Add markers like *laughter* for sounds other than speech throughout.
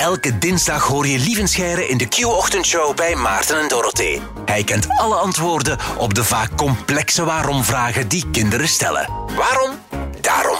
Elke dinsdag hoor je Lievenscheire in de Q-ochtendshow bij Maarten en Dorothee. Hij kent alle antwoorden op de vaak complexe waarom-vragen die kinderen stellen. Waarom? Daarom.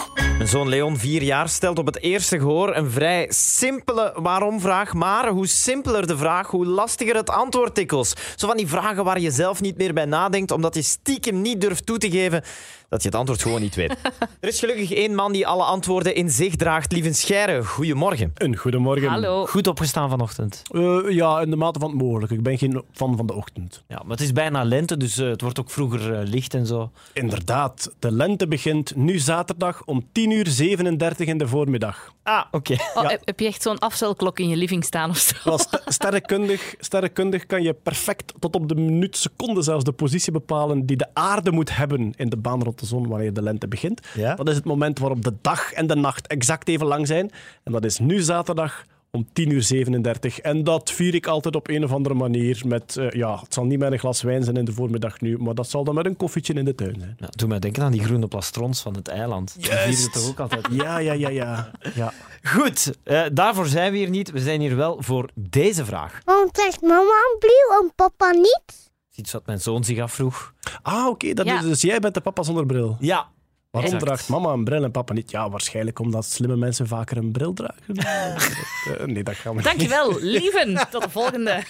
Zoon Leon, vier jaar, stelt op het eerste gehoor een vrij simpele waarom-vraag. Maar hoe simpeler de vraag, hoe lastiger het antwoord dikwijls. Zo van die vragen waar je zelf niet meer bij nadenkt, omdat je stiekem niet durft toe te geven dat je het antwoord gewoon niet weet. *laughs* Er is gelukkig één man die alle antwoorden in zich draagt. Lieven Scheire, goedemorgen. Een goedemorgen. Hallo. Goed opgestaan vanochtend. Eh, ja, in de mate van het mogelijk. Ik ben geen fan van de ochtend. Ja, maar het is bijna lente, dus eh, het wordt ook vroeger eh, licht en zo. Inderdaad, de lente begint nu zaterdag om 10 uur 37 in de voormiddag. Ah, oké. Oh, heb, heb je echt zo'n afstelklok in je living staan of zo? Wel, sterrenkundig, sterrenkundig kan je perfect tot op de minuut, seconde zelfs de positie bepalen die de aarde moet hebben in de baan rond de zon wanneer de lente begint. Ja? Dat is het moment waarop de dag en de nacht exact even lang zijn. En dat is nu zaterdag om 10 uur 37. En dat vier ik altijd op een of andere manier met, eh, ja, het zal niet met een glas wijn zijn in de voormiddag nu, maar dat zal dan met een koffietje in de tuin zijn. Nou, doe mij denken aan die groene plastrons van het eiland. Die vieren het toch ook altijd. *laughs* Ja, ja, ja, ja. ja. Goed, eh, daarvoor zijn we hier niet. We zijn hier wel voor deze vraag. Waarom draagt mama een bril en papa niet? Iets wat mijn zoon zich afvroeg. Ah, oké, dat Ja. is dus jij bent de papa zonder bril. Ja. Waarom Exact. draagt mama een bril en papa niet? Ja, waarschijnlijk omdat slimme mensen vaker een bril dragen. *laughs* Eh, nee, dat gaan we niet. Dankjewel, *laughs* lieven. Tot de volgende.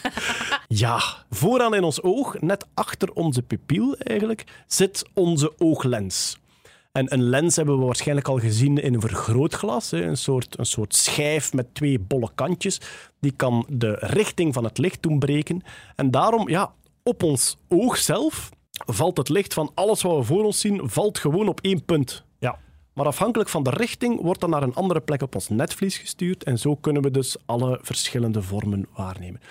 Ja, vooraan in ons oog, net achter onze pupil eigenlijk, zit onze ooglens. En een lens hebben we waarschijnlijk al gezien in een vergrootglas. Een, soort, een soort schijf met twee bolle kantjes. Die kan de richting van het licht doen breken. En daarom, ja, op ons oog zelf valt het licht van alles wat we voor ons zien, valt gewoon op één punt. Ja. Maar afhankelijk van de richting wordt dat naar een andere plek op ons netvlies gestuurd. En zo kunnen we dus alle verschillende vormen waarnemen.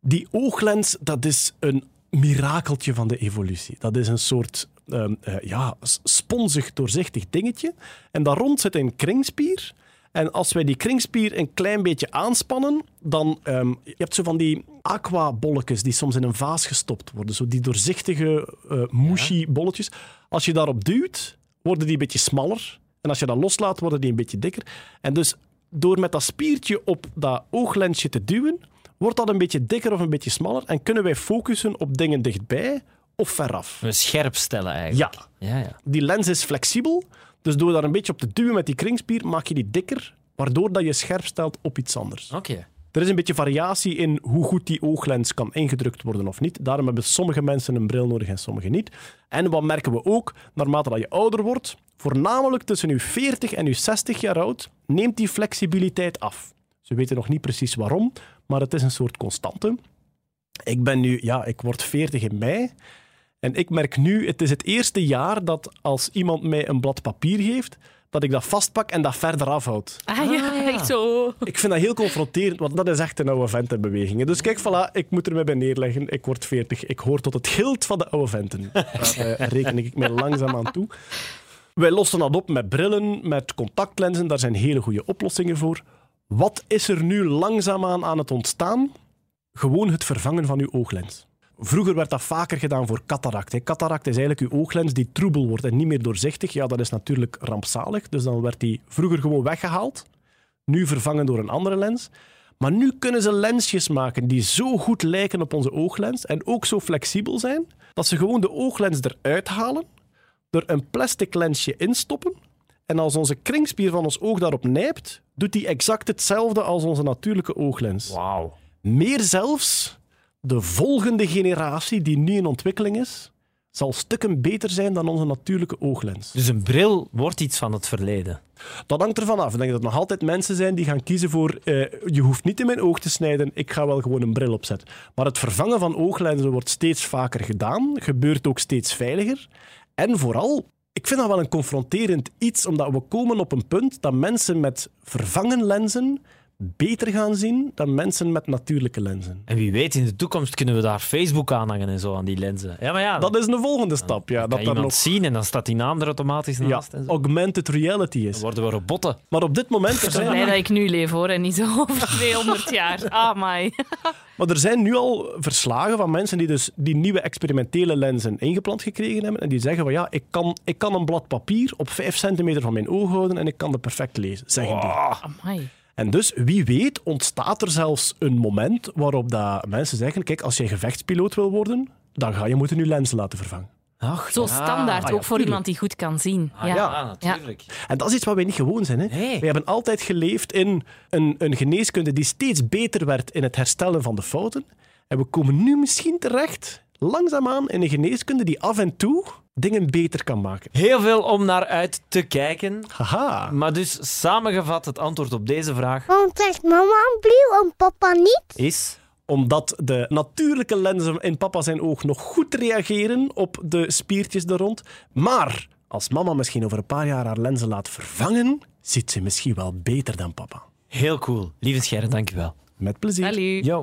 Die ooglens, dat is een mirakeltje van de evolutie. Dat is een soort ehm, eh, ja, sponsig, doorzichtig dingetje. En daar rond zit een kringspier. En als wij die kringspier een klein beetje aanspannen, dan... ehm, je hebt zo van die aquabolletjes die soms in een vaas gestopt worden. Zo die doorzichtige, eh mushy bolletjes. Als je daarop duwt, worden die een beetje smaller. En als je dat loslaat, worden die een beetje dikker. En dus door met dat spiertje op dat ooglensje te duwen, wordt dat een beetje dikker of een beetje smaller en kunnen wij focussen op dingen dichtbij of veraf. We scherp stellen eigenlijk. Ja, Ja, ja. die lens is flexibel, dus door daar een beetje op te duwen met die kringspier, maak je die dikker, waardoor dat je scherp stelt op iets anders. Oké. Er is een beetje variatie in hoe goed die ooglens kan ingedrukt worden of niet. Daarom hebben sommige mensen een bril nodig en sommige niet. En wat merken we ook, naarmate dat je ouder wordt, voornamelijk tussen je 40 en je 60 jaar oud, neemt die flexibiliteit af. Ze weten nog niet precies waarom, maar het is een soort constante. Ik ben nu, ja, ik word 40 in mei. En ik merk nu, het is het eerste jaar dat als iemand mij een blad papier geeft, dat ik dat vastpak en dat verder afhoud. Ah ja, echt zo. Ik vind dat heel confronterend, want dat is echt een oude vent in bewegingen. Dus kijk, voilà, ik moet er mij bij neerleggen. Ik word 40. Ik hoor tot het gild van de oude venten. *laughs* Daar eh, reken ik mij langzaam aan toe. Wij lossen dat op met brillen, met contactlenzen. Daar zijn hele goede oplossingen voor. Wat is er nu langzaamaan aan het ontstaan? Gewoon het vervangen van uw ooglens. Vroeger werd dat vaker gedaan voor cataract. hè. Cataract is eigenlijk uw ooglens die troebel wordt en niet meer doorzichtig. Ja, dat is natuurlijk rampzalig. Dus dan werd die vroeger gewoon weggehaald. Nu vervangen door een andere lens. Maar nu kunnen ze lensjes maken die zo goed lijken op onze ooglens en ook zo flexibel zijn, dat ze gewoon de ooglens eruit halen, er een plastic lensje instoppen en als onze kringspier van ons oog daarop nijpt, doet die exact hetzelfde als onze natuurlijke ooglens. Wauw. Meer zelfs, de volgende generatie die nu in ontwikkeling is, zal stukken beter zijn dan onze natuurlijke ooglens. Dus een bril wordt iets van het verleden. Dat hangt ervan af. Ik denk dat er nog altijd mensen zijn die gaan kiezen voor eh, je hoeft niet in mijn oog te snijden, ik ga wel gewoon een bril opzetten. Maar het vervangen van ooglenzen wordt steeds vaker gedaan, gebeurt ook steeds veiliger. En vooral, ik vind dat wel een confronterend iets, omdat we komen op een punt dat mensen met vervangen lenzen beter gaan zien dan mensen met natuurlijke lenzen. En wie weet, in de toekomst kunnen we daar Facebook aanhangen en zo aan die lenzen. Ja, maar ja, Dat is een volgende stap. Ja, kan dat iemand nog zien en dan staat die naam er automatisch ja, naast. en zo. augmented reality is. Dan worden we robotten. Maar op dit moment Ik ben blij dat ik nu leef hoor en niet zo *laughs* over 200 jaar. Ah, my. *laughs* maar er zijn nu al verslagen van mensen die dus die nieuwe experimentele lenzen ingeplant gekregen hebben en die zeggen van ja, ik kan, ik kan een blad papier op 5 centimeter van mijn oog houden en ik kan het perfect lezen, zeggen die. Amai. En dus, wie weet, ontstaat er zelfs een moment waarop dat mensen zeggen, kijk, als je gevechtspiloot wil worden, dan ga je moeten je lenzen laten vervangen. Ach, Zo ja. standaard, Ah, ja, ook voor iemand die goed kan zien. Ah, ja. ja, natuurlijk. En dat is iets wat wij niet gewoon zijn. Hè? Nee. We hebben altijd geleefd in een, een geneeskunde die steeds beter werd in het herstellen van de fouten. En we komen nu misschien terecht, langzaamaan, in een geneeskunde die af en toe dingen beter kan maken. Heel veel om naar uit te kijken. Haha. Maar dus samengevat, het antwoord op deze vraag Waarom trekt mama een bril en papa niet? is... Omdat de natuurlijke lenzen in papa zijn oog nog goed reageren op de spiertjes er rond. Maar als mama misschien over een paar jaar haar lenzen laat vervangen, ziet ze misschien wel beter dan papa. Heel cool. Lieve Scheire, dankjewel. Met plezier. Yo.